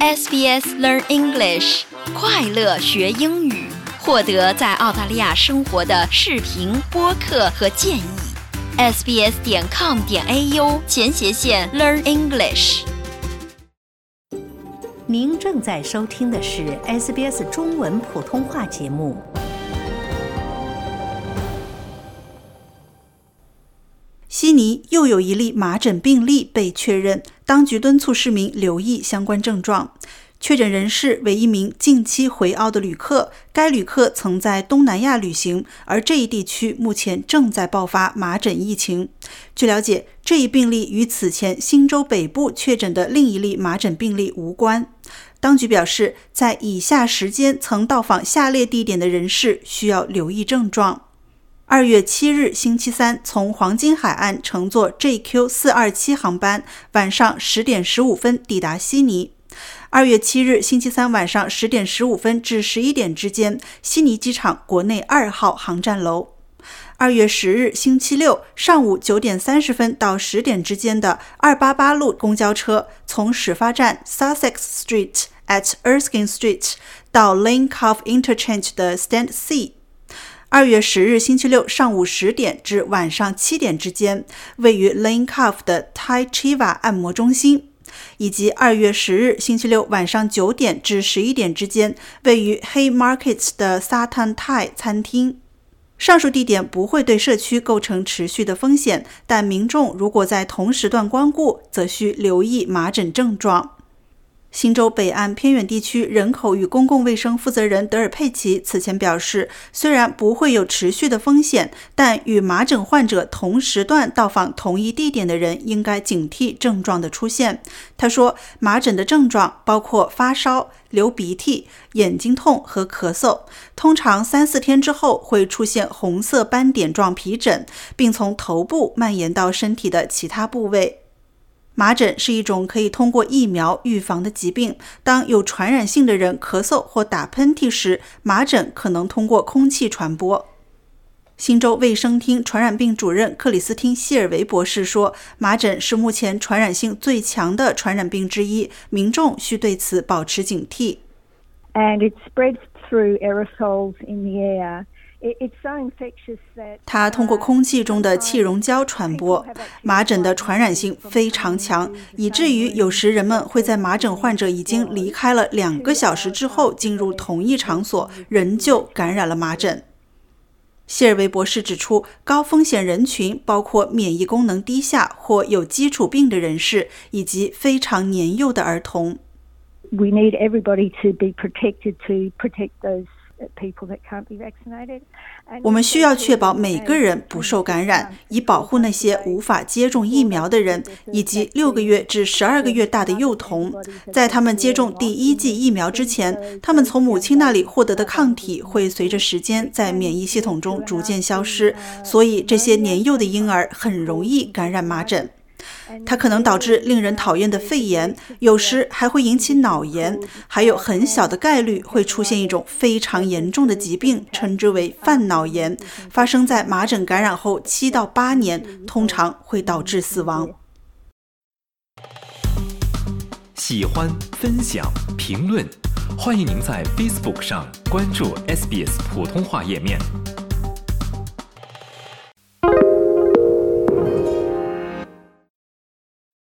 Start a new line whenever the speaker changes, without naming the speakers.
SBS Learn English，快乐学英语，获得在澳大利亚生活的视频、播客和建议。sbs 点 com 点 au 前斜线 Learn English。
您正在收听的是 SBS 中文普通话节目。
悉尼又有一例麻疹病例被确认，当局敦促市民留意相关症状。确诊人士为一名近期回澳的旅客，该旅客曾在东南亚旅行，而这一地区目前正在爆发麻疹疫情。据了解，这一病例与此前新州北部确诊的另一例麻疹病例无关。当局表示，在以下时间曾到访下列地点的人士需要留意症状。二月七日星期三，从黄金海岸乘坐 JQ 四二七航班，晚上十点十五分抵达悉尼。二月七日星期三晚上十点十五分至十一点之间，悉尼机场国内二号航站楼。二月十日星期六上午九点三十分到十点之间的二八八路公交车，从始发站 Sussex Street at Erskine Street 到 Lane Cove Interchange 的 Stand C。二月十日星期六上午十点至晚上七点之间，位于 Lane Cove 的 Thai Chiva 按摩中心，以及二月十日星期六晚上九点至十一点之间，位于 Hay Markets 的 Satan Thai 餐厅。上述地点不会对社区构成持续的风险，但民众如果在同时段光顾，则需留意麻疹症状。新州北岸偏远地区人口与公共卫生负责人德尔佩奇此前表示，虽然不会有持续的风险，但与麻疹患者同时段到访同一地点的人应该警惕症状的出现。他说，麻疹的症状包括发烧、流鼻涕、眼睛痛和咳嗽，通常三四天之后会出现红色斑点状皮疹，并从头部蔓延到身体的其他部位。麻疹是一种可以通过疫苗预防的疾病。当有传染性的人咳嗽或打喷嚏时，麻疹可能通过空气传播。新州卫生厅传染病主任克里斯汀·希尔维博士说：“麻疹是目前传染性最强的传染病之一，民众需对此保持警惕。”
And it spreads through aerosols in the air.
它通过空气中的气溶胶传播。麻疹的传染性非常强，以至于有时人们会在麻疹患者已经离开了两个小时之后进入同一场所，仍旧感染了麻疹。谢尔维博士指出，高风险人群包括免疫功能低下或有基础病的人士，以及非常年幼的儿童。
We need everybody to be protected to protect those.
我们需要确保每个人不受感染，以保护那些无法接种疫苗的人，以及六个月至十二个月大的幼童。在他们接种第一剂疫苗之前，他们从母亲那里获得的抗体会随着时间在免疫系统中逐渐消失，所以这些年幼的婴儿很容易感染麻疹。它可能导致令人讨厌的肺炎，有时还会引起脑炎，还有很小的概率会出现一种非常严重的疾病，称之为泛脑炎，发生在麻疹感染后七到八年，通常会导致死亡。
喜欢、分享、评论，欢迎您在 Facebook 上关注 SBS 普通话页面。